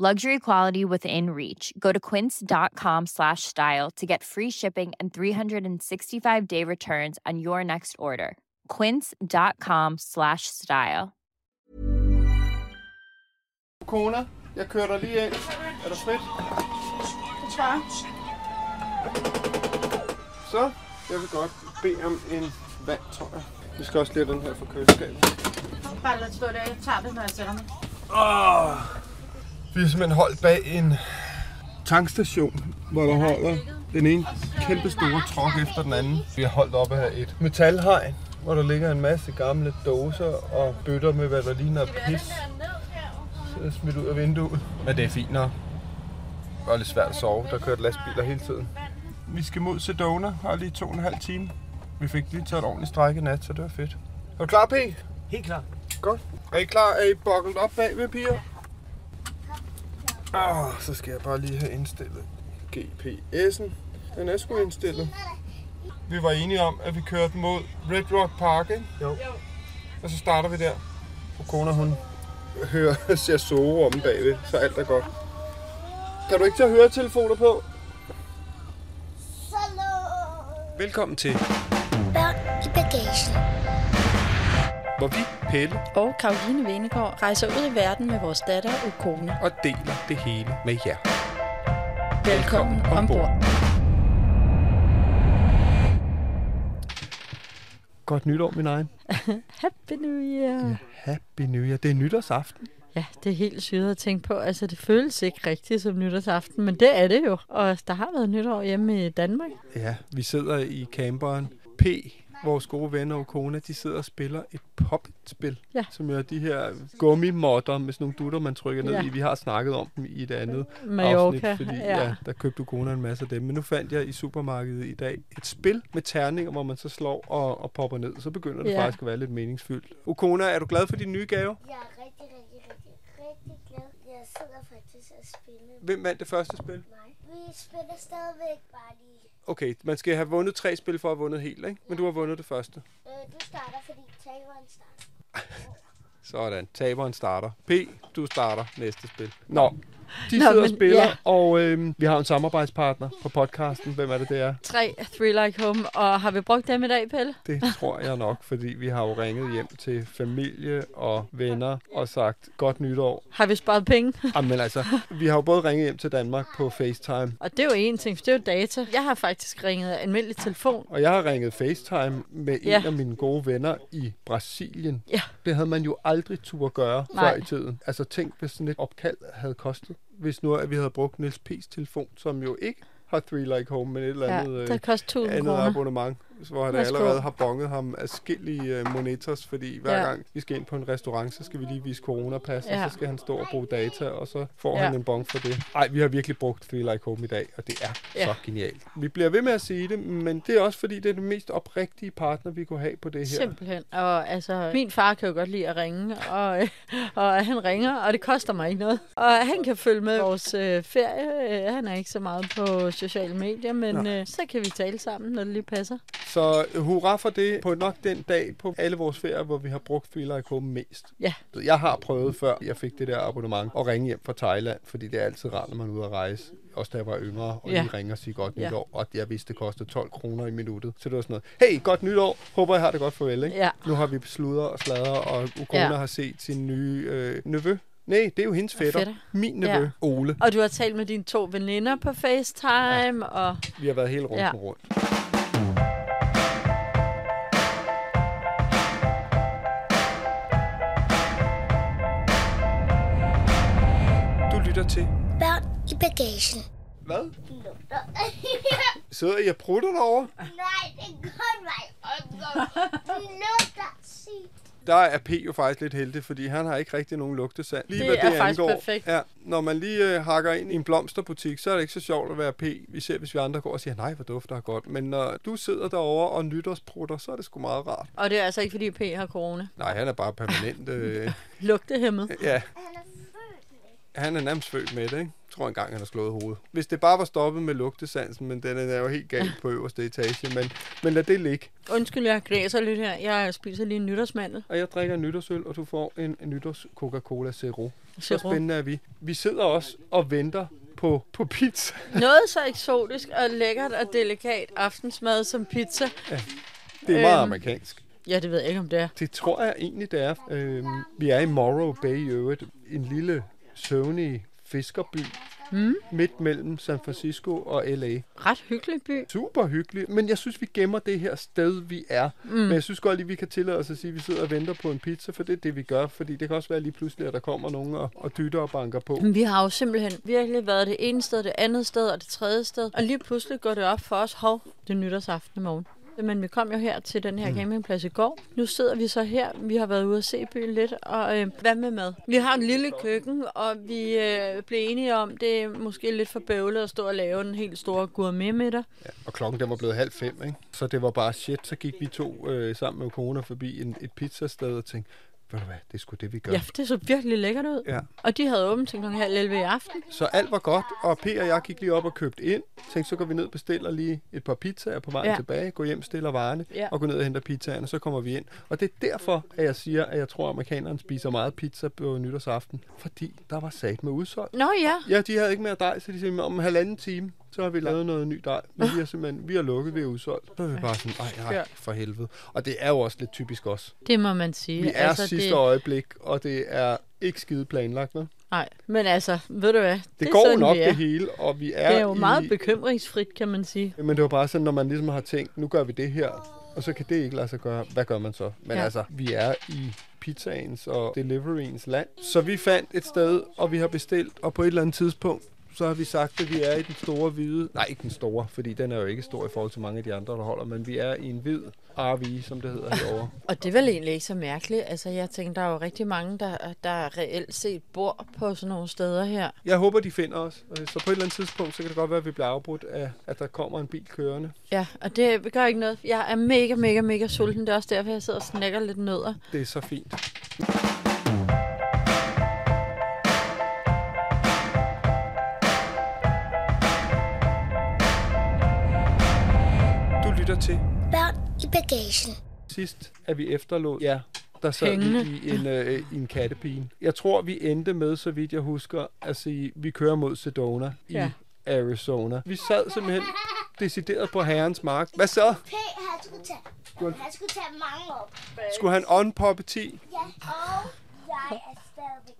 Luxury quality within reach. Go to quince.com slash style to get free shipping and 365 day returns on your next order. Quince.com slash style. Kona, jeg kører dig lige ind. Er du frit? Det tror jeg. Så, jeg vil godt bede om en vand, tror jeg. Vi skal også lige have den her fra køleskabet. Bare lad stå der. Jeg tager det, når jeg sætter mig. Åh, vi har simpelthen holdt bag en tankstation, hvor der holder den ene kæmpe store trok efter den anden. Vi har holdt op af et metalhegn, hvor der ligger en masse gamle dåser og bøtter med, hvad der ligner pis. Så er smidt ud af vinduet. Men det er fint nok. Det var lidt svært at sove. Der kørte lastbiler hele tiden. Vi skal mod Sedona. Har lige to og en halv time. Vi fik lige taget et ordentligt stræk i nat, så det var fedt. Er du klar, P? Helt klar. Godt. Er I klar? Er I bucklet op bagved, piger? Ah, så skal jeg bare lige have indstillet GPS'en. Den er sgu indstillet. Vi var enige om, at vi kørte mod Red Rock Park, ikke? Jo. Og så starter vi der. Og kona, hun hører, ser sove om bagved, så alt er godt. Kan du ikke tage høretelefoner på? Velkommen til, Børn i bagagen. hvor vi, Pelle, og Karoline Venegård rejser ud i verden med vores datter Ukone. og deler det hele med jer. Velkommen ombord. Godt nytår, min egen. Happy New Year. Happy New Year. Det er nytårsaften. Ja, det er helt syret at tænke på. Altså, det føles ikke rigtigt som nytårsaften, men det er det jo. Og der har været nytår hjemme i Danmark. Ja, vi sidder i camperen. P, vores gode venner og kone, de sidder og spiller et pop-spil, Ja. som er de her gummimodder med sådan nogle dutter, man trykker ned Ja. i. Vi har snakket om dem i et andet Mallorca, afsnit, fordi ja. ja. der købte kone en masse af dem. Men nu fandt jeg i supermarkedet i dag et spil med terninger, hvor man så slår og, og popper ned. Så begynder det Ja. faktisk at være lidt meningsfyldt. Ukona, er du glad for din nye gave? Jeg er rigtig, rigtig, sidder faktisk og spiller Hvem vandt det første spil? mig. Vi spiller stadigvæk bare lige. Okay, man skal have vundet tre spil for at have vundet helt, ikke? Men du har vundet det første. Øh, du starter, fordi taberen starter. Sådan, taberen starter. P, du starter næste spil. Nå, de Nå, sidder og men- spiller, ja. og øhm, vi har en samarbejdspartner på podcasten. Hvem er det, det er? Tre Three Like Home. Og har vi brugt dem i dag, Pelle? Det tror jeg nok, fordi vi har jo ringet hjem til familie og venner og sagt godt nytår. Har vi sparet penge? Jamen altså, vi har jo både ringet hjem til Danmark på FaceTime, Og det er jo en ting, for det er jo data. Jeg har faktisk ringet almindelig telefon. og jeg har ringet FaceTime med en Ja. af mine gode venner i Brasilien. Ja. Det havde man jo aldrig turde gøre Nej. før i tiden. Altså tænk, hvis sådan et opkald havde kostet. Hvis nu at vi havde brugt Niels P's telefon, som jo ikke har Three Like Home, men et eller Ja, andet, der øh, koster 1000 andet kroner. abonnement, hvor han Værsgo. allerede har bonget ham afskillige uh, monitors, fordi hver Ja. gang vi skal ind på en restaurant, så skal vi lige vise coronapas, Ja. og så skal han stå og bruge data, og så får Ja. han en bong for det. Ej, vi har virkelig brugt Three Like Home i dag, og det er Ja. så genialt. Vi bliver ved med at sige det, men det er også fordi, det er den mest oprigtige partner, vi kunne have på det her. Simpelthen. Og altså, min far kan jo godt lide at ringe, og, øh, og han ringer, og det koster mig ikke noget. Og han kan følge med vores øh, ferie. Øh, Han er ikke så meget på sociale medier, men øh, så kan vi tale sammen, når det lige passer. Så hurra for det på nok den dag på alle vores ferier, hvor vi har brugt Like Home mest. Ja. Jeg har prøvet før, jeg fik det der abonnement, at ringe hjem fra Thailand, fordi det er altid rart, når man er ude at rejse. Også da jeg var yngre, og Ja. lige ringer og siger godt Ja. nytår, og jeg vidste, det kostede 12 kroner i minuttet. Så det var sådan noget, hey, godt nytår, håber jeg har det godt farvel, ikke? Ja. Nu har vi sludder og sladder, og Ukona Ja. har set sin nye øh, nevø. Nej, det er jo hendes fætter. Fætter. Min nevø, Ja. Ole. Og du har talt med dine to veninder på FaceTime, ja. og Vi har været helt rundt ja. rundt. Til... Børn i bagagen. Hvad? Sidder I og prutter derovre? Nej, det er godt mig. Der er P jo faktisk lidt heldig, fordi han har ikke rigtig nogen lugtesand. Lige Det hvad er det faktisk angår, perfekt. Ja, når man lige øh, hakker ind i en blomsterbutik, så er det ikke så sjovt at være P. Vi ser, hvis vi andre går og siger, nej, hvor dufter det godt. Men når du sidder derovre og nytårsprutter, så er det sgu meget rart. Og det er altså ikke, fordi P har corona. Nej, han er bare permanent. Øh, Lugtehæmmet. ja, Han er. Han er nærmest født med det, ikke? Jeg tror engang, han har slået hovedet. Hvis det bare var stoppet med lugtesansen, men den er jo helt galt på øverste etage. Men, men lad det ligge. Undskyld, jeg græser lidt her. Jeg spiser lige en nytårsmandel. Og jeg drikker en nytårsøl, og du får en, nytårs Coca-Cola Zero. Så Zero. spændende er vi. Vi sidder også og venter på, på pizza. Noget så eksotisk og lækkert og delikat aftensmad som pizza. Det er meget Øhm. amerikansk. Ja, det ved jeg ikke, om det er. Det tror jeg egentlig, det er. Øhm, vi er i Morrow Bay i øvrigt. En lille søvnig fiskerby. Mm. Midt mellem San Francisco og L.A. Ret hyggelig by. Super hyggeligt. Men jeg synes, vi gemmer det her sted, vi er. Mm. Men jeg synes godt lige, vi kan tillade os at sige, at vi sidder og venter på en pizza, for det er det, vi gør. Fordi det kan også være lige pludselig, at der kommer nogen og, og dytter og banker på. Men Vi har jo simpelthen virkelig været det ene sted, det andet sted og det tredje sted. Og lige pludselig går det op for os, hov, det nytårsaften i morgen. Men vi kom jo her til den her campingplads i går. Nu sidder vi så her. Vi har været ude at se byen lidt. Og øh, hvad med mad? Vi har en lille køkken, og vi øh, blev enige om, det er måske lidt for bøvlet at stå og lave en helt stor gourmet-middag. Ja, og klokken den var blevet halv fem, ikke? Så det var bare shit. Så gik vi to øh, sammen med kone forbi en, et pizzasted og tænkte, ved du hvad, det er sgu det, vi gør. Ja, det så virkelig lækkert ud. Ja. Og de havde åbent til kl. halv 11 i aften. Så alt var godt, og P og jeg gik lige op og købte ind. Tænkte, så går vi ned og bestiller lige et par pizzaer på vejen ja. Tilbage, gå hjem, stiller varerne, Ja. og gå ned og henter pizzaerne, så kommer vi ind. Og det er derfor, at jeg siger, at jeg tror, at amerikanerne spiser meget pizza på nytårsaften. Fordi der var sat med udsolgt. Nå ja, Ja, de havde ikke mere dej, så de sagde, om en halvanden time, så har vi lavet noget ny dej. Men vi har simpelthen, vi har lukket, vi er udsolgt. Så er vi bare sådan, ej, ej, for helvede. Og det er jo også lidt typisk os. det må man sige. Vi er altså, sidste det, øjeblik, og det er ikke skide planlagt, vel? Nej, men altså, ved du hvad? Det, det går sådan, nok det hele, og vi er Det er jo i... meget bekymringsfrit, kan man sige. Men det var bare sådan, når man ligesom har tænkt, nu gør vi det her, og så kan det ikke lade sig gøre. Hvad gør man så? Men ja. Ja. altså, vi er i pizzaens og deliveryens land. Så vi fandt et sted, og vi har bestilt, og på et eller andet tidspunkt, så har vi sagt, at vi er i den store hvide... Nej, ikke den store, fordi den er jo ikke stor i forhold til mange af de andre, der holder, men vi er i en hvid RV, som det hedder herovre. Og det er vel egentlig ikke så mærkeligt. Altså, jeg tænker, der er jo rigtig mange, der, der reelt set bor på sådan nogle steder her. Jeg håber, de finder os. Øh, Så på et eller andet tidspunkt, så kan det godt være, at vi bliver afbrudt af, at der kommer en bil kørende. Ja, og det gør ikke noget. Jeg er mega, mega, mega sulten. Det er også derfor, jeg sidder og snakker lidt nødder. Det er så fint. I bagagen. sidst, at vi efterlod jer, der sad Hængende. vi i en, øh, i en kattepine. Jeg tror, vi endte med, så vidt jeg husker, at sige, vi kører mod Sedona i Ja. Arizona. Vi sad simpelthen decideret på herrens mark. Hvad så? P, han skulle tage, han skulle tage mange op. Skulle han unpoppe 10? Ja, og jeg er stadigvæk.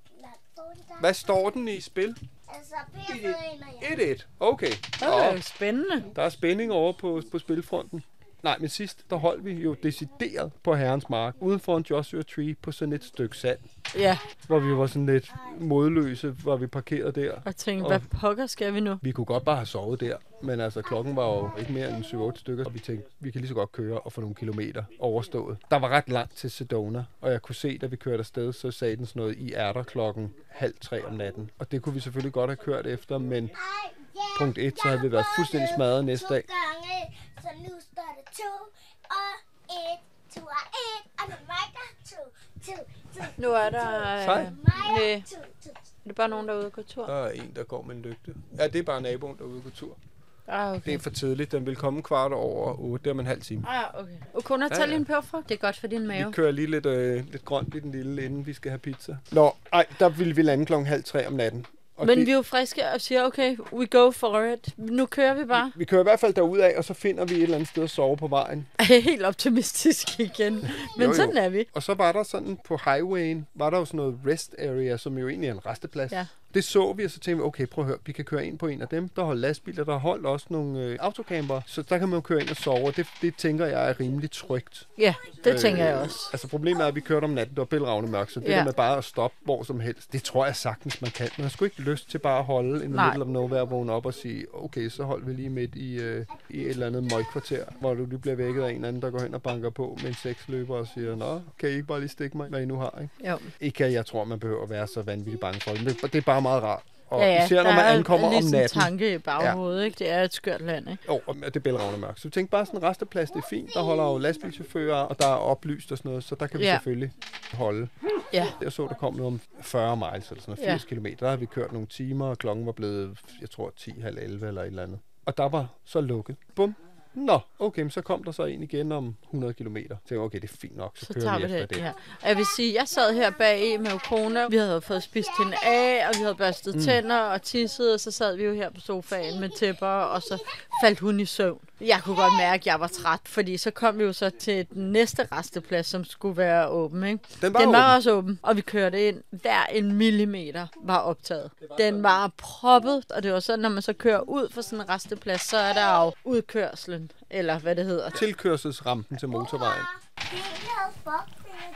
Hvad står den i spil? Altså, P har fået en, og jeg. 1-1. Okay. Det er jo spændende. Der er spænding over på, på spilfronten. Nej, men sidst, der holdt vi jo decideret på herrens mark, uden for en Joshua Tree på sådan et stykke sand, Ja, hvor vi var sådan lidt modløse, hvor vi parkerede der. og tænkte, Og- hvad pokker skal vi nu? Vi kunne godt bare have sovet der, men altså klokken var jo ikke mere end 7-8 stykker, og vi tænkte, vi kan lige så godt køre og få nogle kilometer overstået. Der var ret langt til Sedona, og jeg kunne se, da vi kørte afsted, så sagde den sådan noget, I er der klokken halv tre om natten. Og det kunne vi selvfølgelig godt have kørt efter, men punkt 1, så havde vi været fuldstændig smadret næste dag. Så nu står det to og et, to og et, og det er mig, der er to, to, to. Nu er der... Sej. Øh, Mig næ, er to, to. er det bare nogen, der er ude og gå tur? Der er en, der går med en lygte. Ja, det er bare naboen, der er ude på tur. Ah, Det okay. er for tidligt. Den vil komme kvart over 8. Det er om en halv time. Ah, okay. Og kun at Ja, tage ja. lige en peberfrugt. Det er godt for din Vi mave. kører lige lidt, øh, lidt grønt i den lille, inden vi skal have pizza. Nå, ej, der ville vi lande klokken halv tre om natten. Og Men det, vi er jo friske og siger, okay, we go for it. Nu kører vi bare. vi kører i hvert fald derudad, og så finder vi et eller andet sted at sove på vejen. Jeg er helt optimistisk igen. Men Jo, jo. sådan er vi. Og så var der sådan på highwayen, var der jo sådan noget rest area, som jo egentlig er en resteplads. Ja. Det så vi, og så tænkte vi, okay, prøv at høre, vi kan køre ind på en af dem, der holder lastbiler, der holdt også nogle øh, autocamper, så der kan man jo køre ind og sove, og det, det tænker jeg er rimelig trygt. Ja, det tænker jeg også. Altså problemet er, at vi kørte om natten, det var bælragende mørkt, så det Ja. der med bare at stoppe hvor som helst, det tror jeg sagtens, man kan. Man har sgu ikke lyst til bare at holde Nej. middle of nowhere, vågne op og sige, okay, så hold vi lige midt i, øh, i et eller andet møgkvarter, hvor du lige bliver vækket af en eller anden, der går hen og banker på med en seksløber og siger, nå, kan I ikke bare lige stikke mig, hvad I nu har, ikke? Jo. Ikke jeg tror, man behøver at være så vanvittigt bange for det, det er bare meget rart. Og Ja, ja, især når man er ankommer om natten. tanke i baghovedet, ikke? Det er et skørt land, ikke? Jo, og det er bælragende mørkt. Så vi tænkte bare sådan en resteplads, det er fint. Der holder jo lastbilchauffører, og der er oplyst og sådan noget, så der kan vi Ja. selvfølgelig holde. Ja. Jeg så, der kom noget om 40 miles, eller sådan noget, 80 Ja. km. Der har vi kørt nogle timer, og klokken var blevet, jeg tror, 10, halv 11 eller et eller andet. Og der var så lukket. Bum. Nå, okay, så kom der så en igen om 100 km. Så tænkte okay, det er fint nok, så, Så kører tager vi efter det. det. Ja. Jeg vil sige, jeg sad her bag med Okona. Vi havde fået spist hende af, og vi havde børstet mm. tænder og tisset, og så sad vi jo her på sofaen med tæpper, og så faldt hun i søvn. Jeg kunne godt mærke, at jeg var træt, fordi så kom vi jo så til den næste resteplads, som skulle være åben. Ikke? Den var Den var åben. også åben, og vi kørte ind. Hver en millimeter var optaget. Den var proppet, og det var sådan, når man så kører ud fra sådan en resteplads, så er der jo udkørslen, eller hvad det hedder. Tilkørselsrampen til motorvejen. Det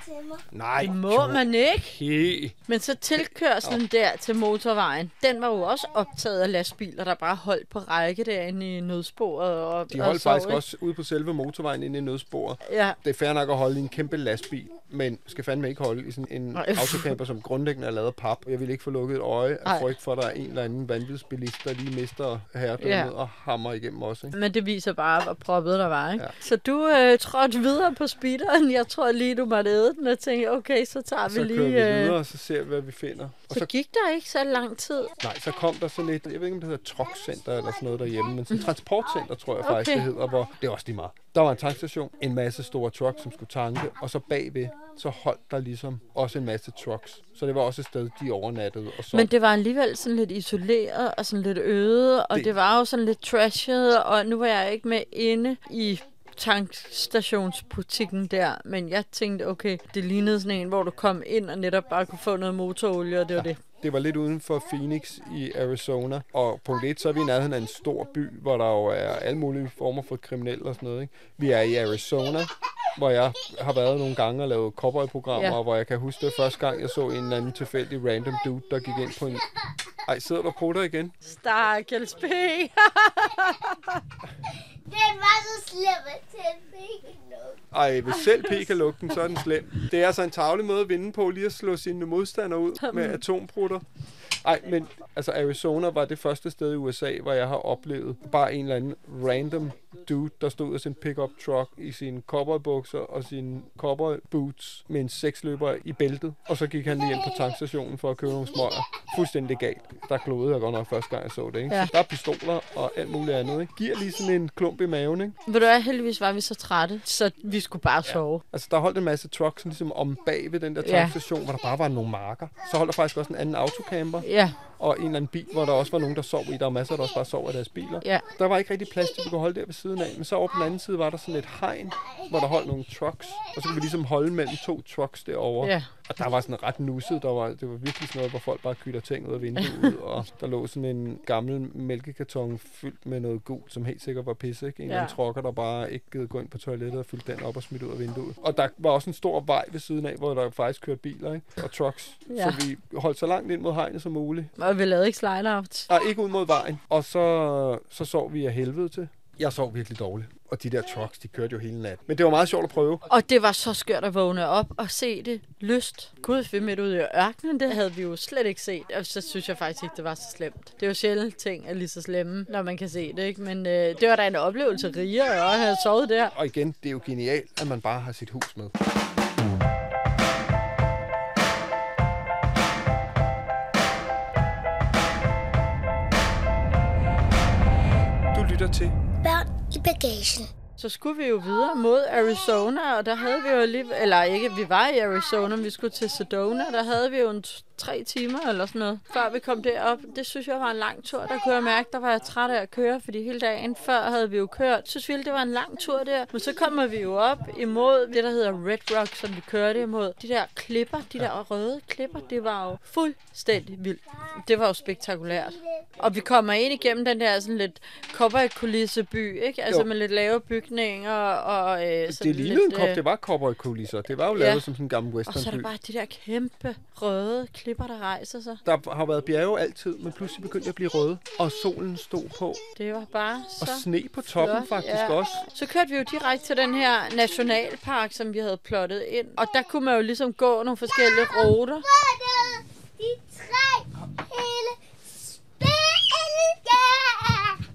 til mig. Nej, Det må man ikke. Okay. Men så tilkørslen der til motorvejen, den var jo også optaget af lastbiler, der bare holdt på række derinde i nødsporet. Og, De og holdt sov, faktisk ikke? også ude på selve motorvejen inde i nødsporet. Ja, Det er fair nok at holde i en kæmpe lastbil, men skal fandme ikke holde i sådan en Nej. autocamper, som grundlæggende er lavet af pap. Jeg vil ikke få lukket et øje af frygt for, at der er en eller anden vanvidsbilist, der lige mister herredømmet Ja. og hammer igennem også. Ikke? men det viser bare, hvor proppet der var. Ikke? Ja. Så du øh, trådte videre på speederen. Jeg tror lige, du måtte æde den og tænkte, okay, så tager vi Så lige... kører vi øh, videre, og så ser vi, hvad vi finder. Og Så så, gik der ikke så lang tid. nej, så kom der sådan et, jeg ved ikke, om det hedder truckcenter eller sådan noget derhjemme, men sådan et transportcenter, tror jeg faktisk, Okay. det hedder, hvor det er også lige meget. Der var en tankstation, en masse store trucks, som skulle tanke, og så bagved, så holdt der ligesom også en masse trucks. Så det var også et sted, de overnattede og så. Men det var alligevel sådan lidt isoleret og sådan lidt øde, og det, Det- det var jo sådan lidt trashet, og nu var jeg ikke med inde i tankstationsbutikken der, men jeg tænkte, okay, det lignede sådan en, hvor du kom ind og netop bare kunne få noget motorolie, og det var det. Det var lidt uden for Phoenix i Arizona. Og punkt 1, så er vi i nærheden af en stor by, hvor der jo er alle mulige former for kriminelle og sådan noget. Ikke? Vi er i Arizona, hvor jeg har været nogle gange og lavet cowboy-programmer, Ja. og hvor jeg kan huske det første gang, jeg så en eller anden tilfældig random dude, der gik ind på en... Ej, sidder der på dig igen? Stakkels P. Den var så slem, at den ikke. Ej, hvis selv P kan lukke den, så er den slem. Det er altså en tavlig måde at vinde på, lige at slå sine modstandere ud med atomprutter. Ej, men altså Arizona var det første sted i USA, hvor jeg har oplevet bare en eller anden random dude, der stod af sin pickup truck i sine cowboybukser og sine cowboy boots med en seksløber i bæltet. Og så gik han lige ind på tankstationen for at købe nogle smøger. Fuldstændig galt. Der glodede jeg godt nok første gang, jeg så det. Ikke? Ja. Ja. Så der er pistoler og alt muligt andet. Ikke? Giver lige sådan en klump i maven. Ikke? Ved du hvad, heldigvis var vi så trætte, så vi skulle bare sove. Altså, der holdt en masse trucks ligesom om bag ved den der Ja. tankstation, hvor der bare var nogle marker. Så holdt der faktisk også en anden autocamper, Ja, og en eller anden bil, hvor der også var nogen, der sov i. Der var masser, der også bare sov i deres biler. ja. Der var ikke rigtig plads til, at vi kunne holde der ved siden af. Men så over på den anden side var der sådan et hegn, hvor der holdt nogle trucks. Og så kunne vi ligesom holde mellem to trucks derovre. Ja. Og der var sådan ret nusset. Der var, det var virkelig sådan noget, hvor folk bare kytter ting ud af vinduet. og der lå sådan en gammel mælkekarton fyldt med noget gult, som helt sikkert var pisse. Ikke? En Ja. trucker, der bare ikke givet gå ind på toilettet og fyldt den op og smidt ud af vinduet. Og der var også en stor vej ved siden af, hvor der faktisk kørte biler ikke? og trucks. Ja. Så vi holdt så langt ind mod hegnet som muligt. Og vi lavede ikke slide-out. Nej, ikke ud mod vejen. Og så, så sov vi af helvede til. Jeg sov virkelig dårligt. Og de der trucks, de kørte jo hele natten. Men det var meget sjovt at prøve. Og det var så skørt at vågne op og se det lyst. Gud, vi midt ude i ørkenen, det havde vi jo slet ikke set. Og så synes jeg faktisk ikke, det var så slemt. Det er jo sjældent ting er lige så slemme, når man kan se det, ikke? Men øh, det var da en oplevelse rigere at have sovet der. Og igen, det er jo genialt, at man bare har sit hus med. Du lytter til Børn i bagagen. Så skulle vi jo videre mod Arizona, og der havde vi jo lige, eller ikke, vi var i Arizona, men vi skulle til Sedona, der havde vi jo en tre timer eller sådan noget, før vi kom derop. Det synes jeg var en lang tur. Der kunne jeg mærke, der var jeg træt af at køre, fordi hele dagen før havde vi jo kørt. Synes vi, det var en lang tur der. Men så kommer vi jo op imod det, der hedder Red Rock, som vi kørte imod. De der klipper, de der røde klipper, det var jo fuldstændig vildt. Det var jo spektakulært. Og vi kommer ind igennem den der sådan lidt cowboy-kulisseby, ikke? Altså Jo. med lidt lave bygninger og... Øh, Det sådan lignede en lidt, kop, øh, det var cowboy-kulisser. Det var jo lavet Ja. som sådan en gammel Og så er der westernby. bare de der kæmpe røde klipper, der rejser sig. Der har været bjerge altid, men pludselig begyndte det at blive røde, og solen stod på. Det var bare Og så sne på toppen flot, faktisk ja. også. Så kørte vi jo direkte til den her nationalpark, som vi havde plottet ind. Og der kunne man jo ligesom gå nogle forskellige ruter. De tre hele spil.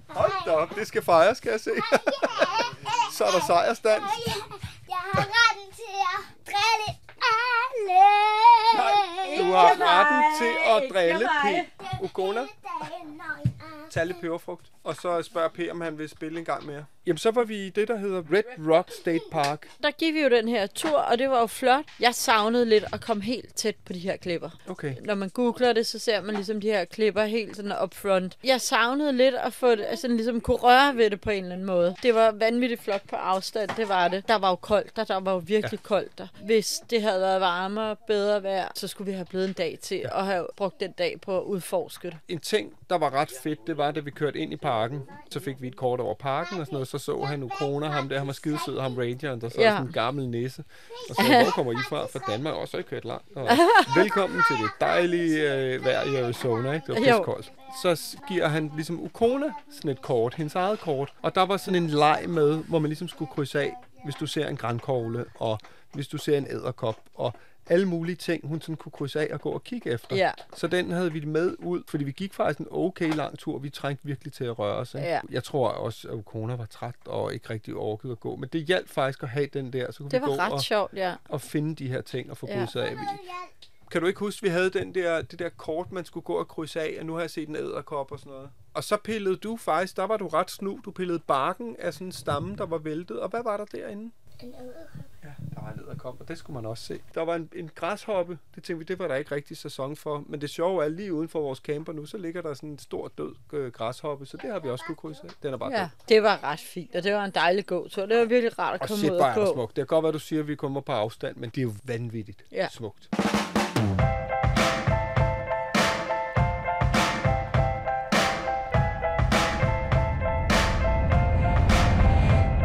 Hold da op, det skal fejres, skal jeg se. Så er der sejrsdans. Jeg har retten til at drille. Nej, du har retten til at drille P. Ukona. Tag lidt peberfrugt. Og så spørger P, om han vil spille en gang mere. Jamen, så var vi i det, der hedder Red Rock State Park. Der gik vi jo den her tur, og det var jo flot. Jeg savnede lidt at komme helt tæt på de her klipper. Okay. Når man googler det, så ser man ligesom de her klipper helt sådan up front. Jeg savnede lidt at få det, altså ligesom kunne røre ved det på en eller anden måde. Det var vanvittigt flot på afstand, det var det. Der var jo koldt der, der var jo virkelig ja. koldt der. Hvis det havde været varmere, bedre vejr, så skulle vi have blevet en dag til ja. at have brugt den dag på at udforske det. En ting, der var ret fedt, det var, da vi kørte ind i parken. Så fik vi et kort over parken og sådan noget. Så så han Ukona, ham der, han var skidesød, ham rangeren, der så Ja. sådan en gammel næse. Og så hvor kommer I fra? Fra Danmark også, har I kørt langt. Og velkommen til det dejlige øh, vejr i Arizona, ikke? Det var pissekoldt. Så giver han ligesom Ukona sådan et kort, hendes eget kort. Og der var sådan en leg med, hvor man ligesom skulle krydse af, hvis du ser en grankogle, og hvis du ser en æderkop, og alle mulige ting, hun sådan kunne krydse af og gå og kigge efter. Ja. Så den havde vi med ud, fordi vi gik faktisk en okay lang tur. Vi trængte virkelig til at røre os. Ikke? Ja. Jeg tror også, at Ukona var træt og ikke rigtig orkede at gå. Men det hjalp faktisk at have den der, så kunne Det vi gå var ret og, sjovt, ja. og finde de her ting og få Ja. krydset af. Vi- Kan du ikke huske, vi havde den der, det der kort, man skulle gå og krydse af, og nu har jeg set en æderkop og sådan noget. Og så pillede du faktisk, der var du ret snu, du pillede barken af sådan en stamme, der var væltet. Og hvad var der derinde? Ja, der var en æderkop, og det skulle man også se. Der var en, en græshoppe, det tænkte vi, det var der ikke rigtig sæson for. Men det sjove er, lige uden for vores camper nu, så ligger der sådan en stor død øh, græshoppe, så det har vi også kunne krydse af. Den er bare Ja, død. det var ret fint, og det var en dejlig gåtur. Det var virkelig rart at Og komme shit, ud og er gå. smukt. Det kan godt være, du siger, at vi kommer på afstand, men det er jo vanvittigt Ja. smukt.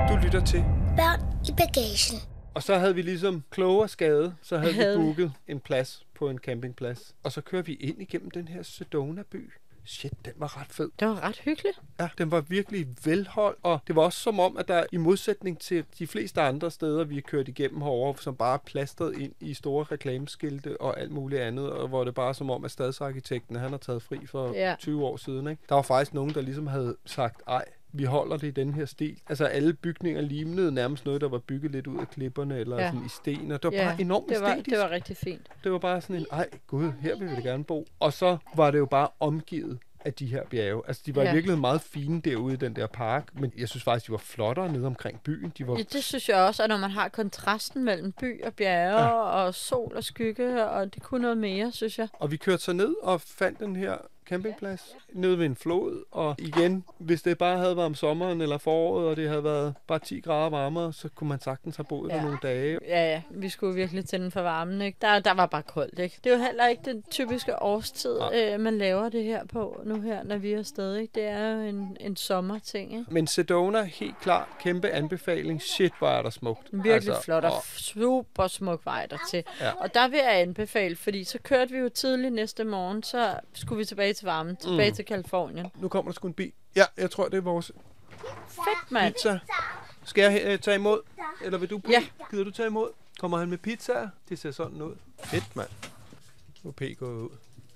Du lytter til. Børn i bagagen. Og så havde vi ligesom kloge og skade, så havde vi booket en plads på en campingplads. Og så kører vi ind igennem den her Sedona-by. Shit, den var ret fed. Det var ret hyggeligt. Ja, den var virkelig velholdt, og det var også som om, at der i modsætning til de fleste andre steder, vi har kørt igennem herovre, som bare er plastret ind i store reklameskilte og alt muligt andet, og hvor det bare er som om, at stadsarkitekten han har taget fri for ja. 20 år siden. Ikke? Der var faktisk nogen, der ligesom havde sagt, ej, vi holder det i den her stil. Altså alle bygninger lignede nærmest noget, der var bygget lidt ud af klipperne, eller Ja. sådan i sten, og det var ja, bare enormt det var, æstetisk. det var rigtig fint. Det var bare sådan en, ej gud, her vil vi gerne bo. Og så var det jo bare omgivet af de her bjerge. Altså, de var Ja. virkelig meget fine derude i den der park, men jeg synes faktisk, de var flottere nede omkring byen. De var, Ja, det synes jeg også, at når man har kontrasten mellem by og bjerge ja. og sol og skygge, og det kunne noget mere, synes jeg. Og vi kørte så ned og fandt den her campingplads nede ved en flod, og igen, hvis det bare havde været om sommeren eller foråret, og det havde været bare 10 grader varmere, så kunne man sagtens have boet ja. Der nogle dage. Ja, ja, vi skulle virkelig tænde for varmen, ikke? Der, der var bare koldt, ikke? Det er jo heller ikke den typiske årstid, øh, man laver det her på nu her, når vi er afsted, ikke? Det er jo en, en sommerting, ikke? Men Sedona, helt klart, kæmpe anbefaling. Shit, hvor er der smukt. Virkelig altså, flot og og- super smuk vej dertil. Ja. Og der vil jeg anbefale, fordi så kørte vi jo tidligt næste morgen, så skulle vi tilbage til varmen, tilbage mm. til Kalifornien. Nu kommer der sgu en bil. Ja, jeg tror, det er vores Fedt, mand! pizza. Skal jeg øh, tage imod? Eller vil du? P? Ja. Gider du tage imod? Kommer han med pizza? Det ser sådan ud. Fedt, mand. Nu er P gået ud.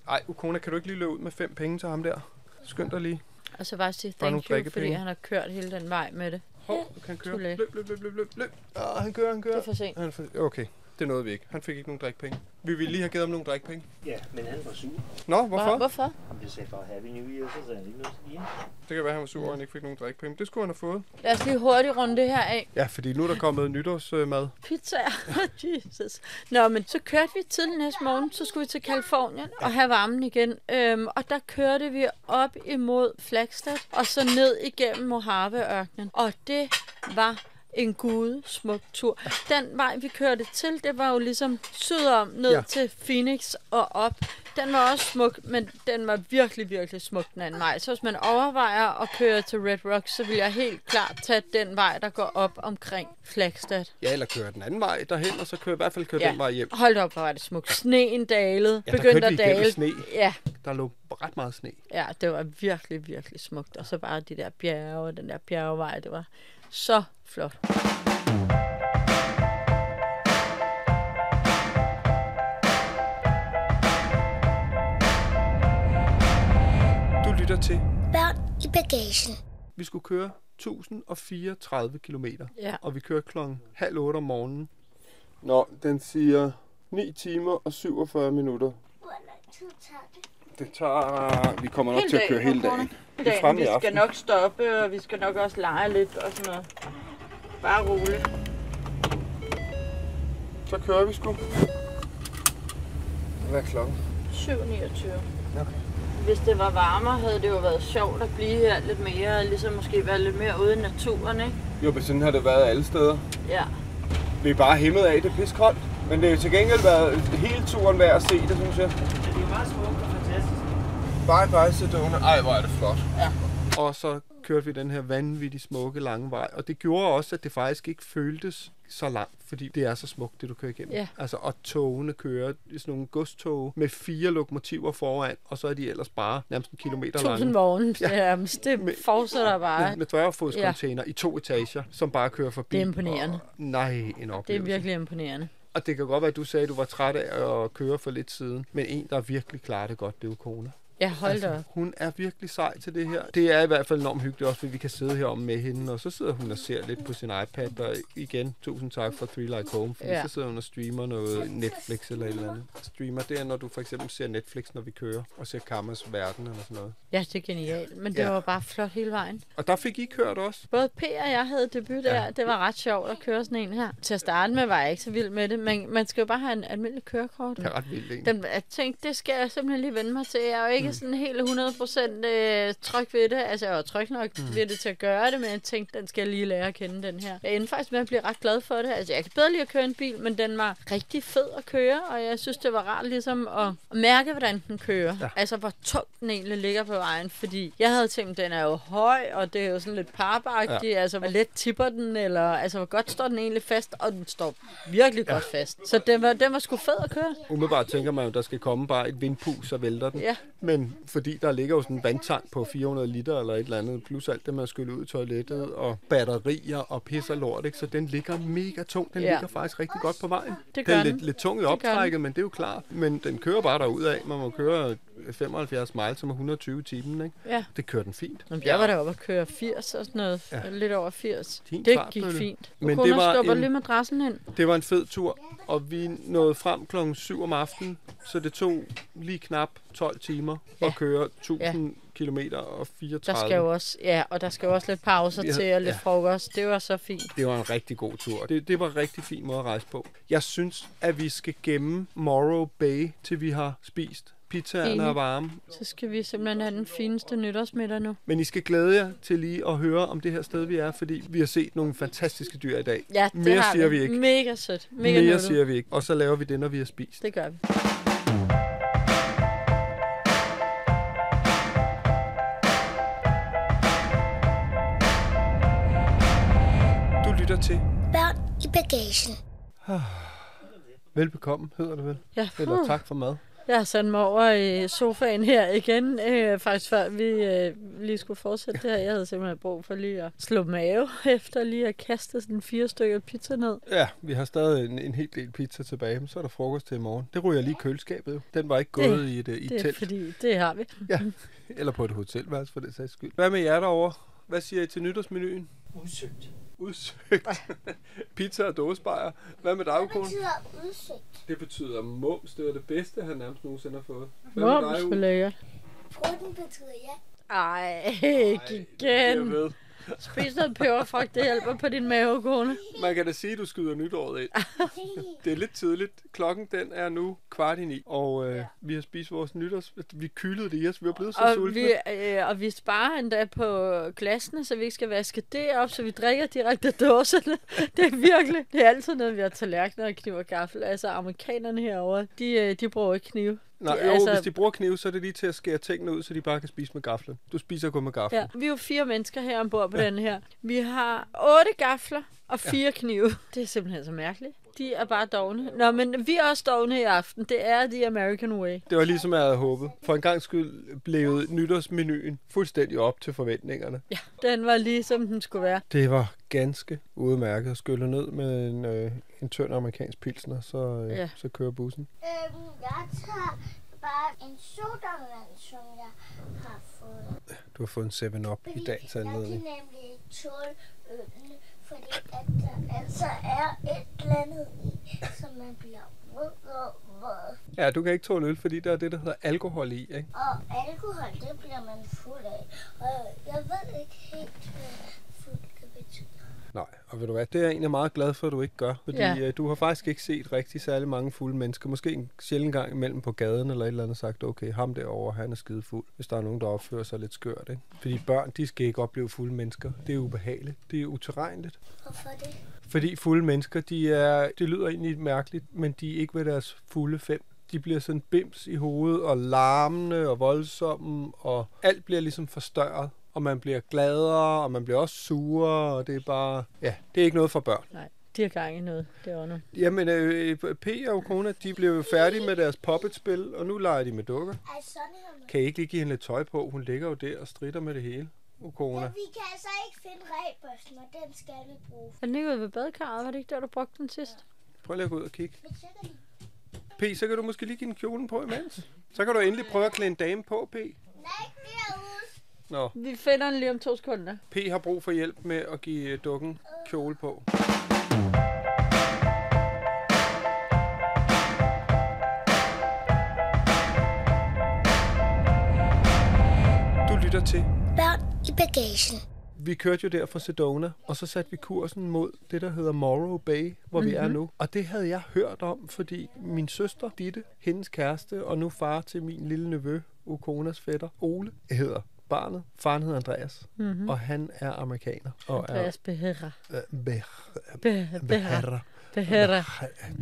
Ej, Ukona, kan du ikke lige løbe ud med fem penge til ham der? Skynd dig lige. Og så bare sige Bare nogle thank you, drikkepenge. fordi han har kørt hele den vej med det. Hov, du kan køre. Too late. Løb, løb, løb, løb, løb, løb. Ah, han kører, han kører. Det er for sent. Han for... Okay. Det nåede vi ikke. Han fik ikke nogen drikpenge. Vi ville lige have givet ham nogle drikpenge. Ja, men han var sur. Nå, hvorfor? Hvorfor? Det sagde bare Happy New Year, så sagde han ikke noget til igen. Det kan være, at han var sur, og han ikke fik nogen drikpenge. Det skulle han have fået. Lad os lige hurtigt runde det her af. Ja, fordi nu er der kommet nytårsmad. Pizzaer. Jesus. Nå, men så kørte vi tidlig næste morgen. Så skulle vi til Kalifornien og have varmen igen. Øhm, og der kørte vi op imod Flagstad og så ned igennem Mojave-ørkenen. Og det var en gude smuk tur. Den vej, vi kørte til, det var jo ligesom sydom ned ja. til Phoenix og op. Den var også smuk, men den var virkelig, virkelig smuk den anden vej. Så hvis man overvejer at køre til Red Rock, så vil jeg helt klart tage den vej, der går op omkring Flagstad. Ja, eller køre den anden vej derhen, og så køre i hvert fald køre ja. den vej hjem. Hold op, hvor var det smukt. Sneen dalede. Ja, der begyndte vi at dale. sne. Ja, Der lå ret meget sne. ja, det var virkelig, virkelig smukt. Og så bare de der bjerge og den der bjergevej, det var så flot. Lytter til. Børn i bagagen. Vi skulle køre 1034 km, Ja. og vi kører klokken halv otte om morgenen. Nå, den siger 9 timer og 47 minutter. Hvor lang tid tager det? Det tager... Vi kommer nok til at køre hele dagen. Det er fremme i vi skal nok stoppe, og vi skal nok også lege lidt og sådan noget. Bare roligt. Så kører vi sgu. Hvad er klokken? 7.29. Okay. Hvis det var varmere, havde det jo været sjovt at blive her lidt mere, ligesom måske være lidt mere ude i naturen, ikke? Jo, men sådan har det været alle steder. Ja. Vi er bare hæmmet af, det er piskoldt. Men det har jo til gengæld været hele turen værd at se det, synes jeg. Men det er meget smukt og fantastisk. Bye bye Sedona. Ej, hvor er det flot. Ja. Og så kørte vi den her vanvittigt smukke lange vej. Og det gjorde også, at det faktisk ikke føltes så langt, fordi det er så smukt, det du kører igennem. Ja. Altså, og togene kører sådan nogle godstog med fire lokomotiver foran, og så er de ellers bare nærmest en kilometer Tusind lange. vogne. Ja. Ja. Det, Med- fortsætter bare. Med, med ja. i to etager, som bare kører forbi. Det er imponerende. Og, nej, en Det er oplevelse. virkelig imponerende. Og det kan godt være, at du sagde, at du var træt af at køre for lidt siden. Men en, der virkelig klarer det godt, det er jo Kona. Ja, hold da op. Hun er virkelig sej til det her. Det er i hvert fald enormt hyggeligt også, fordi vi kan sidde heromme med hende, og så sidder hun og ser lidt på sin iPad, og igen, tusind tak for Three Like Home, fordi ja. Ja. så sidder hun og streamer noget Netflix eller et eller andet. Streamer, det er, når du for eksempel ser Netflix, når vi kører, og ser Kammers Verden eller sådan noget. Ja, det er genialt. Men det Ja. var bare flot hele vejen. Og der fik I kørt også. Både P og jeg havde debut der. Ja. Det var ret sjovt at køre sådan en her. Til at starte med var jeg ikke så vild med det, men man skal jo bare have en almindelig kørekort. Det er ret vildt, ikke? Den, jeg tænkte, det skal jeg simpelthen lige vende mig til. Jeg er jo ikke mm. sådan helt 100% øh, tryg ved det. Altså, jeg var tryg nok mm. ved det til at gøre det, men jeg tænkte, den skal jeg lige lære at kende, den her. Jeg endte faktisk med at blive ret glad for det. Altså, jeg kan bedre lide at køre en bil, men den var rigtig fed at køre, og jeg synes, det var rart ligesom at, mærke, hvordan den kører. Ja. Altså, hvor tungt den egentlig ligger på vejen, fordi jeg havde tænkt, den er jo høj, og det er jo sådan lidt parbagtigt. Ja. Altså, hvor let tipper den, eller altså, hvor godt står den egentlig fast, og den står virkelig ja. godt fast. Så den var, den var sgu fed at køre. Umiddelbart tænker man jo, der skal komme bare et vindpus og vælter den. Ja. Men fordi der ligger jo sådan en vandtank på 400 liter eller et eller andet, plus alt det, man skyller ud i toilettet, og batterier og pis og lort, ikke? så den ligger mega tung. Den ja. Ligger faktisk rigtig godt på vejen. Det den er gør lidt, lidt tung i gør optrækket, men det er jo klart. Men den kører bare derud af. Man må køre 75 miles, som er 120 i timen. Ikke? Ja. Det kører den fint. Jamen, jeg var deroppe at køre 80 og sådan noget. Ja. Ja. Lidt over 80. Fin det fart gik det. fint. Men det var skubber en- lige madrassen hen. Det var en fed tur, og vi nåede frem klokken 7 om aftenen, så det tog lige knap 12 timer Ja. at køre 1000 km og 34. Der skal jo også, ja, og der skal jo også lidt pauser havde- til og lidt ja. ja. frokost. Det var så fint. Det var en rigtig god tur. Det, det var en rigtig fin måde at rejse på. Jeg synes, at vi skal gemme Morrow Bay, til vi har spist. Pizzaerne Enig. er varme. Så skal vi simpelthen have den fineste nytårsmiddag nu. Men I skal glæde jer til lige at høre om det her sted, vi er, fordi vi har set nogle fantastiske dyr i dag. Ja, det Mere har siger vi ikke. Mega sødt. Mega Mere nuttet. siger vi ikke. Og så laver vi det, når vi har spist. Det gør vi. Du lytter til Børn i bagagen. Velbekomme, hedder det vel? Ja, Eller tak for mad. Jeg har sat mig over i sofaen her igen, øh, faktisk før vi øh, lige skulle fortsætte det her. Jeg havde simpelthen brug for lige at slå mave, efter lige at kaste sådan fire stykker pizza ned. Ja, vi har stadig en, en hel del pizza tilbage, men så er der frokost til i morgen. Det ryger lige i køleskabet. Den var ikke Det- gået i et, i et Det er telt. fordi, det har vi. Ja, eller på et hotelværelse for det sags skyld. Hvad med jer derovre? Hvad siger I til nytårsmenuen? Udsøgt. Udsøgt. Pizza og dåsebajer. Hvad med dig, Hvad Ukone? betyder udsigt? Det betyder mums. Det var det bedste, han nærmest nogensinde har fået. Hvad med dig, Mums, Uge? hvor lækkert. Prutten betyder ja. Ej, Jeg gigan. ved. Spis noget peberfrugt, det hjælper på din mave, kone. Man kan da sige, at du skyder nytåret ind. Det er lidt tidligt. Klokken den er nu kvart i ni, og øh, vi har spist vores nytårs... Vi kyldede det i os. Vi er blevet så Og sultne. vi, øh, og vi sparer endda på glasene, så vi ikke skal vaske det op, så vi drikker direkte af dåserne. Det er virkelig, det er altid noget, vi har tallerkener og kniv og gaffel. Altså amerikanerne herovre, de, øh, de bruger ikke knive. Nej, de- jo, altså- hvis de bruger kniv, så er det lige til at skære tingene ud, så de bare kan spise med gaflen. Du spiser kun med gaflen. Ja, vi er jo fire mennesker her ombord på ja. den her. Vi har otte gafler og fire ja. knive. Det er simpelthen så mærkeligt. De er bare dogne. Nå, men vi er også dogne i aften. Det er The American Way. Det var ligesom jeg havde håbet. For en gang skyld blev nytårsmenuen fuldstændig op til forventningerne. Ja, den var lige som den skulle være. Det var ganske udmærket at skylle ned med en, øh, en tynd amerikansk pilsner, så, øh, Ja. så kører bussen. Øhm, jeg tager bare en sodavand, som jeg har fået. Du har fået en 7-Up i Fordi dagens jeg kan anledning. nemlig ikke tåle øllen, fordi at der altså er et eller andet i, som man bliver våd og våd. Ja, du kan ikke tåle øl, fordi der er det, der hedder alkohol i, ikke? Og alkohol, det bliver man fuld af. Og jeg ved ikke helt, hvad fuld kan betyde. Nej, og ved du hvad, det er jeg egentlig meget glad for, at du ikke gør. Fordi Ja. ja. du har faktisk ikke set rigtig særlig mange fulde mennesker. Måske en sjældent gang imellem på gaden eller et eller andet sagt, okay, ham derovre, han er skide fuld. Hvis der er nogen, der opfører sig lidt skørt, ikke? Fordi børn, de skal ikke opleve fulde mennesker. Det er ubehageligt. Det er utilregneligt. Hvorfor det? Fordi fulde mennesker, de er, det lyder egentlig mærkeligt, men de er ikke ved deres fulde fem. De bliver sådan bims i hovedet og larmende og voldsomme, og alt bliver ligesom forstørret. Og man bliver gladere, og man bliver også surere, og det er bare... Ja, det er ikke noget for børn. Nej, de har gang i noget derovre. Jamen, øh, P og Kona, de blev jo færdige med deres puppetspil, og nu leger de med dukker. Kan I ikke lige give hende lidt tøj på? Hun ligger jo der og strider med det hele. Okona. Men vi kan altså ikke finde rebørsten, og den skal vi bruge. Er den ikke ude ved badekarret? Var det ikke der, du brugte den sidst? Prøv lige at gå ud og kigge. P, så kan du måske lige give en kjolen på imens. Så kan du endelig prøve at klæde en dame på, P. Nej, derude. Nå, Vi finder den lige om to sekunder. P har brug for hjælp med at give øh, dukken kjole på. Du lytter til. Børn i bagagen. Vi kørte jo der fra Sedona, og så satte vi kursen mod det, der hedder Morrow Bay, hvor mm-hmm. vi er nu. Og det havde jeg hørt om, fordi min søster, Ditte, hendes kæreste, og nu far til min lille nevø, Ukonas fætter, Ole, hedder barnet. Faren hedder Andreas, mm-hmm. og han er amerikaner. Og Andreas Behera. er øh, Ber- Behera. Behera. Behera.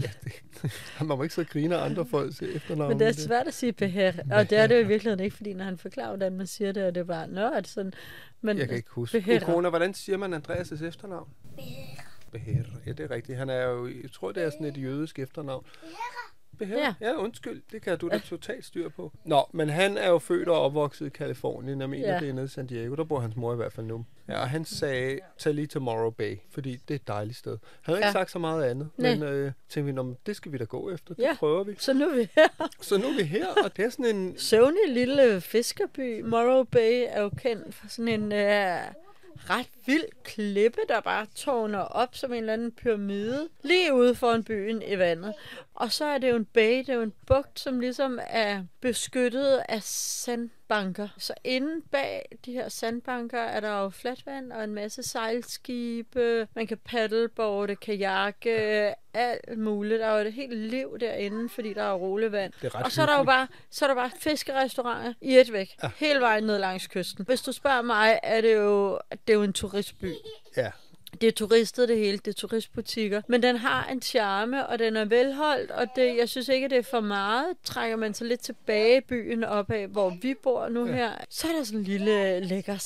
Ja, det, man må ikke så grine af andre folks efternavn. Men det er svært at sige Behera. Og det er det jo i virkeligheden ikke, fordi når han forklarer, hvordan man siger det, og det er bare, nå, det sådan... Men Jeg kan ikke huske. Behera. Ukona, hvordan siger man Andreas' efternavn? Behera. Ja, det er rigtigt. Han er jo, jeg tror, det er sådan et jødisk efternavn. Behera. Ja. Ja. ja, undskyld. Det kan du da totalt styr på. Nå, men han er jo født og opvokset i Kalifornien. Jeg mener, Ja. ja. det er nede i San Diego. Der bor hans mor i hvert fald nu. Ja, og han sagde, tag lige til Bay, fordi det er et dejligt sted. Han har ikke Ja. sagt så meget andet, Nej. men øh, tænkte vi, "Nå, det skal vi da gå efter. Det Ja. prøver vi. Så nu er vi her. Så nu er vi her, og det er sådan en... Søvnig lille fiskerby. Morrow Bay er jo kendt for sådan en øh, ret vild klippe, der bare tårner op som en eller anden pyramide, lige ude foran byen i vandet. Og så er det jo en bay, det er jo en bugt, som ligesom er beskyttet af sandbanker. Så inde bag de her sandbanker er der jo flatvand og en masse sejlskibe. Man kan paddleboarde, kajakke, alt muligt. Der er jo et helt liv derinde, fordi der er roligt vand. Og så er der jo bare, så er der bare fiskerestauranter i et væk. Ja. Hele vejen ned langs kysten. Hvis du spørger mig, er det jo, det er jo en turistby. Ja, Det er turistet det hele, det er turistbutikker. Men den har en charme, og den er velholdt, og det, jeg synes ikke, det er for meget. Trækker man sig lidt tilbage i byen opad, hvor vi bor nu ja. her, så er der sådan en lille lækker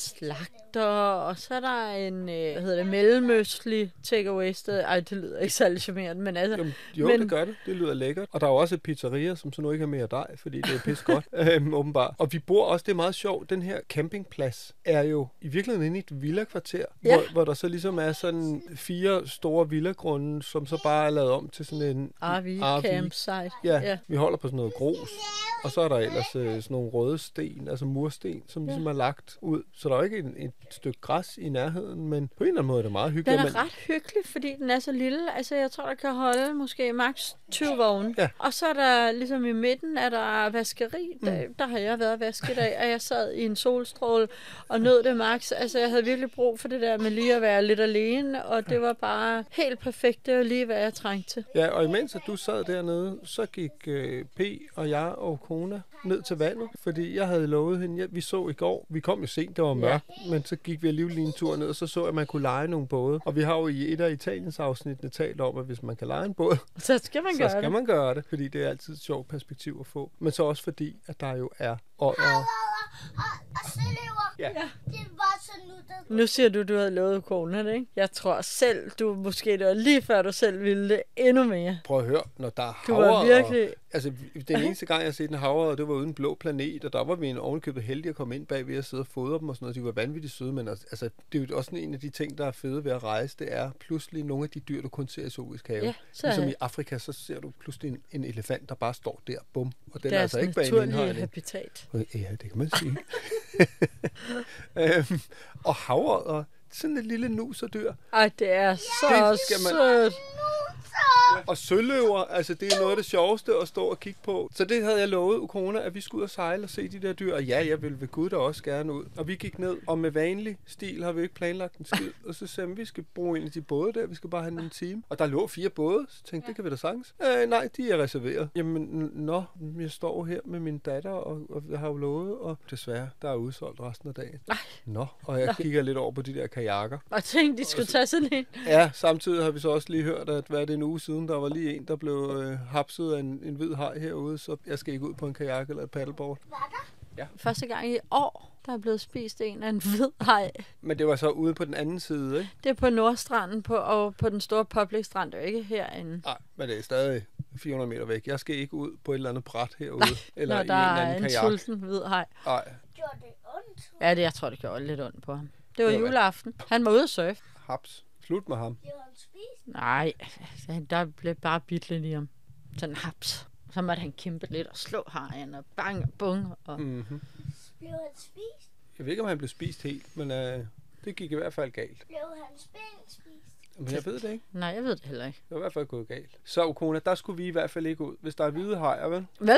slagter, og så er der en, øh, hvad hedder det, mellemøstlig takeaway sted. Ej, det lyder ikke særlig charmerende, men altså... Jamen, jo, Men- det gør det. Det lyder lækkert. Og der er jo også et pizzeria, som så nu ikke har mere dej, fordi det er pis godt, øhm, åbenbart. Og vi bor også, det er meget sjovt, den her campingplads er jo i virkeligheden inde i et villakvarter, Ja. hvor, hvor der så ligesom er sådan fire store villagrunde, som så bare er lavet om til sådan en RV, RV. campsite. Ja, ja. ja, vi holder på sådan noget grus. Og så er der ellers øh, sådan nogle røde sten, altså mursten, som ligesom er lagt ud. Så der er jo ikke en, et stykke græs i nærheden, men på en eller anden måde er det meget hyggeligt. Den er men- ret hyggelig, fordi den er så lille. Altså, jeg tror, der kan holde måske maks 20 vogne. Ja. Og så er der, ligesom i midten, er der vaskeri. Der, Mm. der har jeg været vasket af, og jeg sad i en solstråle og nød det maks. Altså, jeg havde virkelig brug for det der med lige at være lidt alene, og det var bare helt perfekt. Det var lige, hvad jeg trængte til. Ja, og imens at du sad dernede, så gik øh, P og jeg og kona ned til vandet, fordi jeg havde lovet hende, ja, vi så i går, vi kom jo sent, det var mørkt, ja. men så gik vi alligevel lige en tur ned, og så så jeg, at man kunne lege nogle både. Og vi har jo i et af Italiens afsnittene talt om, at hvis man kan lege en båd, Så skal man så gøre skal det. man gøre det, fordi det er altid et sjovt perspektiv at få. Men så også fordi, at der jo er ådder. Og, og søløver. Ja. Det var så nuttet. Nu siger du, du havde lovet konen, ikke? Jeg tror selv, du måske det var lige før du selv ville det endnu mere. Prøv at høre, når der er Du havre, var virkelig... Altså, den eneste gang, jeg har set en havre, det var uden blå planet, og der var vi en ovenkøbet heldige at komme ind bag ved at sidde og fodre dem og sådan noget. De var vanvittigt søde, men altså, altså, det er jo også sådan en af de ting, der er fede ved at rejse, det er pludselig nogle af de dyr, du kun ser i zoologisk have. Ja, så ligesom i Afrika, så ser du pludselig en, en elefant, der bare står der, bum, og den er altså ikke bag en habitat. Ja, det kan man sige. øhm, og havre, sådan et lille nuserdyr. Ej, det er så Det skal man- sødt. Og søløver, altså det er noget af det sjoveste at stå og kigge på. Så det havde jeg lovet Ukona, at vi skulle ud og sejle og se de der dyr. Og ja, jeg ville ved Gud da også gerne ud. Og vi gik ned, og med vanlig stil har vi ikke planlagt en skid. Og så sagde vi, vi skal bruge en af de både der, vi skal bare have en time. Og der lå fire både, så tænkte det kan vi da sagtens. Øh, nej, de er reserveret. Jamen, nå, jeg står her med min datter, og, og jeg har jo lovet, og desværre, der er udsolgt resten af dagen. Nej. Nå, og jeg kigger lidt over på de der kajakker. Og tænkte, de skulle tage sådan en. Ja, samtidig har vi så også lige hørt, at hvad er det en uge siden, der var lige en, der blev øh, hapset af en, en hvid haj herude, så jeg skal ikke ud på en kajak eller et paddleboard. Første gang i år, der er blevet spist en af en hvid haj. Men det var så ude på den anden side, ikke? Det er på Nordstranden på, og på den store public strand, og ikke herinde. Nej, men det er stadig 400 meter væk. Jeg skal ikke ud på et eller andet bræt herude, eller Når i der en eller er anden en kajak. sulten hvid haj. Nej, Gjorde det ondt? Ja, det, jeg tror, det gjorde lidt ondt på ham. Det var Det var juleaften. Han var ude at surfe. haps. Slut med ham. Han? Nej, altså, der blev bare bidt lidt i ham. Sådan haps. Så måtte han kæmpe lidt og slå hajen og bang og bung. Og... Mm-hmm. Blev han spist? Jeg ved ikke, om han blev spist helt, men øh, det gik i hvert fald galt. Blev ben spist? Men jeg ved det ikke. Nej, jeg ved det heller ikke. Det var i hvert fald gået galt. Så, Ukona, der skulle vi i hvert fald ikke ud. Hvis der er hvide hajer, vel? Vel?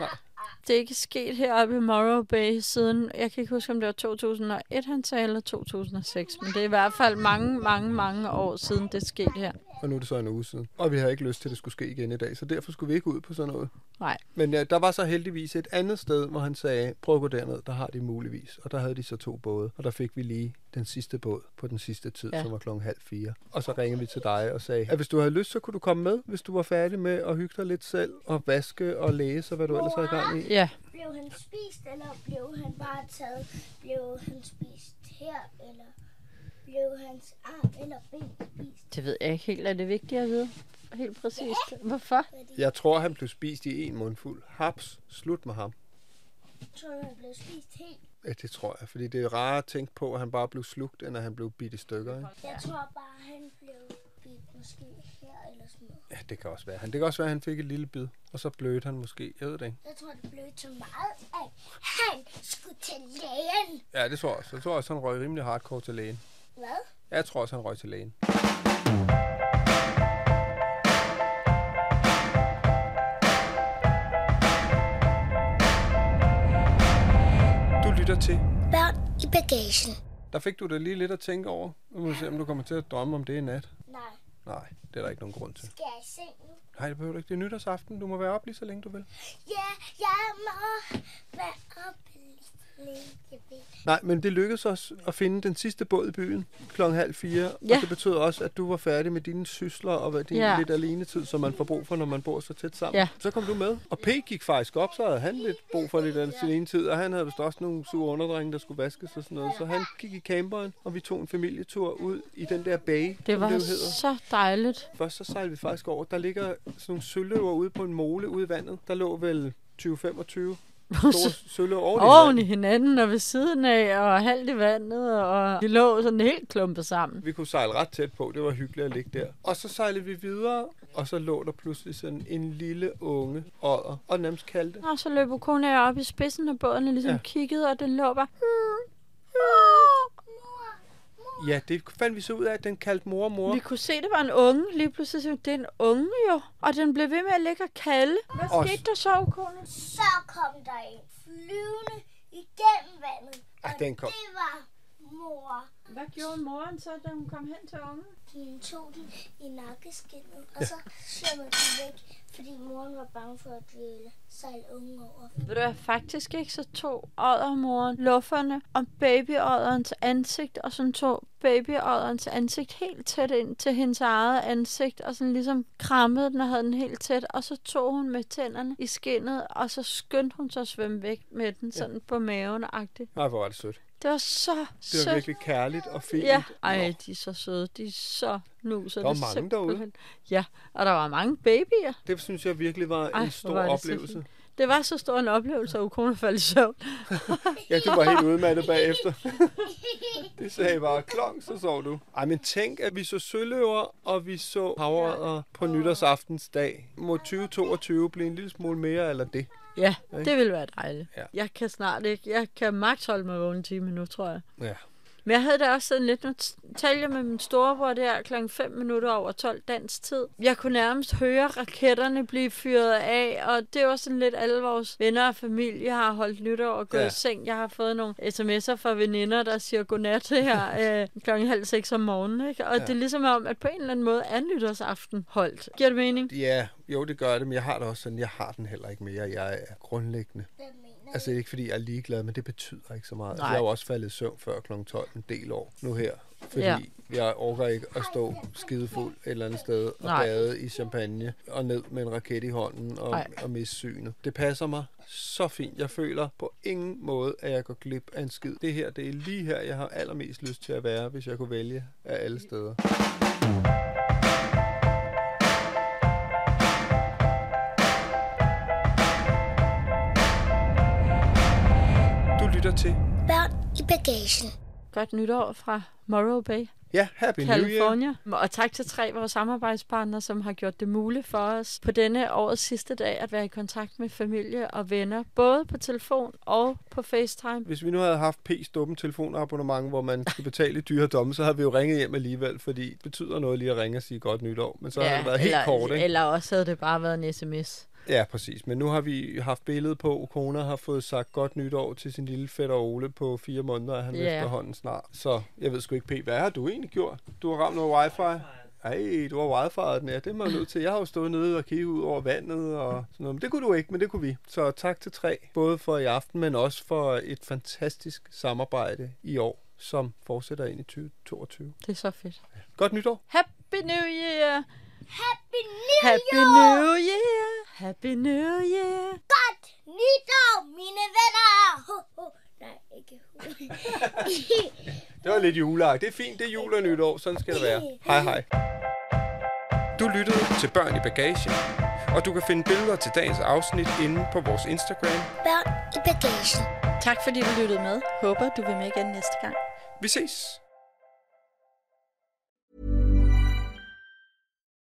Nej. Det er ikke sket heroppe i Morrow Bay siden, jeg kan ikke huske, om det var 2001, han sagde, eller 2006. Men det er i hvert fald mange, mange, mange år siden, det skete her. Og nu er det så en uge siden. Og vi har ikke lyst til, at det skulle ske igen i dag, så derfor skulle vi ikke ud på sådan noget. Nej. Men ja, der var så heldigvis et andet sted, hvor han sagde, prøv at gå derned, der har de muligvis. Og der havde de så to både, og der fik vi lige den sidste båd på den sidste tid, ja. Som var klokken halv fire. Og så ringede vi til dig og sagde, at hvis du havde lyst, så kunne du komme med, hvis du var færdig med at hygge dig lidt selv, og vaske og læse, og hvad du ellers har i gang i. Ja, Blev han spist, eller blev han bare taget? Blev han spist her, eller blev hans arm eller ben spist? det ved jeg ikke helt. Er det vigtigt at vide? Helt præcist. Hvorfor? Fordi Jeg tror, han blev spist i en mundfuld. Haps, slut med ham. jeg tror, han blev spist helt. Ja, det tror jeg, fordi det er rart at tænke på, at han bare blev slugt, end at han blev bidt i stykker. Ikke? Jeg tror bare, han blev bidt måske her eller sådan noget. Ja, det kan også være. Han, det kan også være, at han fik et lille bid, og så blødte han måske. Jeg ved det ikke. Jeg tror, det blev så meget, at han skulle til lægen. Ja, det tror jeg også. Jeg tror også, han røg rimelig hardcore til lægen. Hvad? Jeg tror også, han røg til lægen. Du lytter til. Børn i bagagen. Der fik du da lige lidt at tænke over. Nu må vi se, om du kommer til at drømme om det i nat. Nej, Nej, det er der ikke nogen grund til. skal jeg i seng nu? Nej, det behøver du ikke. Det er nytårsaften. Du må være op lige så længe du vil. Ja, jeg må være ved. Nej, men det lykkedes os at finde den sidste båd i byen klokken halv fire. Ja. Og det betød også, at du var færdig med dine sysler og hvad din Ja. lidt alenetid, som man får brug for, når man bor så tæt sammen. Ja. Så kom du med. Og P gik faktisk op, så havde han lidt brug for lidt af sin ene tid. Og han havde vist også nogle sure underdrenge, der skulle vaskes og sådan noget. Så han gik i camperen, og vi tog en familietur ud i den der bay, Det var det hedder. så dejligt. Først så sejlede vi faktisk over. Der ligger sådan nogle søløver ude på en mole ude i vandet. Der lå vel 20-25 store søløver oven i Oven hinanden. i hinanden og ved siden af, og halvt i vandet, og de lå sådan helt klumpet sammen. Vi kunne sejle ret tæt på. Det var hyggeligt at ligge der. Og så sejlede vi videre, og så lå der pludselig sådan en lille unge odder, og nærmest kaldte. Og så løb Okona op i spidsen af båden og ligesom Ja. ja. kiggede, og den lå bare... Ja, det fandt vi så ud af, at den kaldte mor og mor. Vi kunne se, at det var en unge. Lige pludselig så det er en unge jo. Og den blev ved med at ligge og kalde. Hvad Og- skete der så, kone? Så kom der en flyvende igennem vandet. Ej, og den kom. det var mor. Hvad gjorde moren så, da hun kom hen til ungen? De tog den i nakkeskinnet, og så svømmede de væk, fordi moren var bange for, at vi ville sejle ungen over. Ved du hvad, faktisk ikke, så tog oddermoren lufferne om babyodderens ansigt, og sådan tog babyodderens ansigt helt tæt ind til hendes eget ansigt, og sådan ligesom krammede den og havde den helt tæt, og så tog hun med tænderne i skinnet, og så skyndte hun sig at svømme væk med den sådan på maven-agtigt. Nej, hvor var det sødt. Det var så Det sødt. var virkelig kærligt og fint. Ja, ej, de er så søde. De er så nuser. Der var det mange derude. simpelthen- Ja, og der var mange babyer. Det synes jeg virkelig var Ej, en stor var det oplevelse. Det var så stor en oplevelse, at Ukone faldt i søvn. Ja, du var helt udmattet bagefter. det sagde bare, klong, så sov du. Ej, men tænk, at vi så søløver, og vi så havredder på nytårsaftens dag. Må 2022 blive en lille smule mere eller det? Ja, Ikke? det ville være dejligt. Ja. Jeg kan snart ikke. Jeg kan maks holde mig vågen en time nu, tror jeg. Ja. Men jeg havde da også sådan lidt, nu talte jeg med min storebror der klokken 5 minutter over 12 dansk tid. Jeg kunne nærmest høre raketterne blive fyret af, og det var sådan lidt alle vores venner og familie har holdt nytår og gået Ja. i seng. Jeg har fået nogle sms'er fra veninder, der siger godnat her øh, klokken halv seks om morgenen. Ikke? Og Ja. det er ligesom om, at på en eller anden måde er nytårsaften holdt. Giver det mening? Ja, jo, det gør det, men jeg har det også sådan, jeg har den heller ikke mere. Jeg er grundlæggende. Mener Altså, ikke fordi, jeg er ligeglad, men det betyder ikke så meget. Altså, Nej. jeg har jo også faldet i søvn før kl. 12 en del år nu her. Fordi Ja. jeg orker ikke at stå skidefuld et eller andet sted og Nej. bade i champagne og ned med en raket i hånden og, Nej. og miste synet. Det passer mig så fint. Jeg føler på ingen måde, at jeg går glip af en skid. Det her, det er lige her, jeg har allermest lyst til at være, hvis jeg kunne vælge af alle steder. Til Børn i bagagen. Godt nytår fra Morrow Bay. Ja, Happy New Year. California. Og tak til tre af vores samarbejdspartnere, som har gjort det muligt for os på denne årets sidste dag at være i kontakt med familie og venner, både på telefon og på FaceTime. Hvis vi nu havde haft P's dumme telefonabonnement, hvor man skulle betale i dyre domme, så havde vi jo ringet hjem alligevel, fordi det betyder noget lige at ringe og sige godt nytår. Men så ja, har det været helt eller, kort, ikke? Eller også havde det bare været en sms. Ja, præcis. Men nu har vi haft billedet på, kona har fået sagt godt nytår til sin lille fætter Ole på fire måneder, er han Ja. efterhånden snart. Så jeg ved sgu ikke, P, hvad har du egentlig gjort? Du har ramt noget wifi? Ej, du har wifi'et den, ja. Det er man nødt til. Jeg har jo stået nede og kigget ud over vandet og sådan noget. Men det kunne du ikke, men det kunne vi. Så tak til tre, både for i aften, men også for et fantastisk samarbejde i år, som fortsætter ind i 2022. Det er så fedt. Godt nytår. Happy New Year! Happy New Happy Year! New Year! Happy New Year! Godt nytår, mine venner! Ho, ho. Nej, ikke. Det var lidt juleagt. Det er fint, det er jul og nytår. Sådan skal det være. Hej hej. Du lyttede til Børn i Bagagen, og du kan finde billeder til dagens afsnit inde på vores Instagram. Børn i bagagen. Tak fordi du lyttede med. Håber du vil med igen næste gang. Vi ses.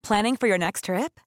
Planning for your next trip?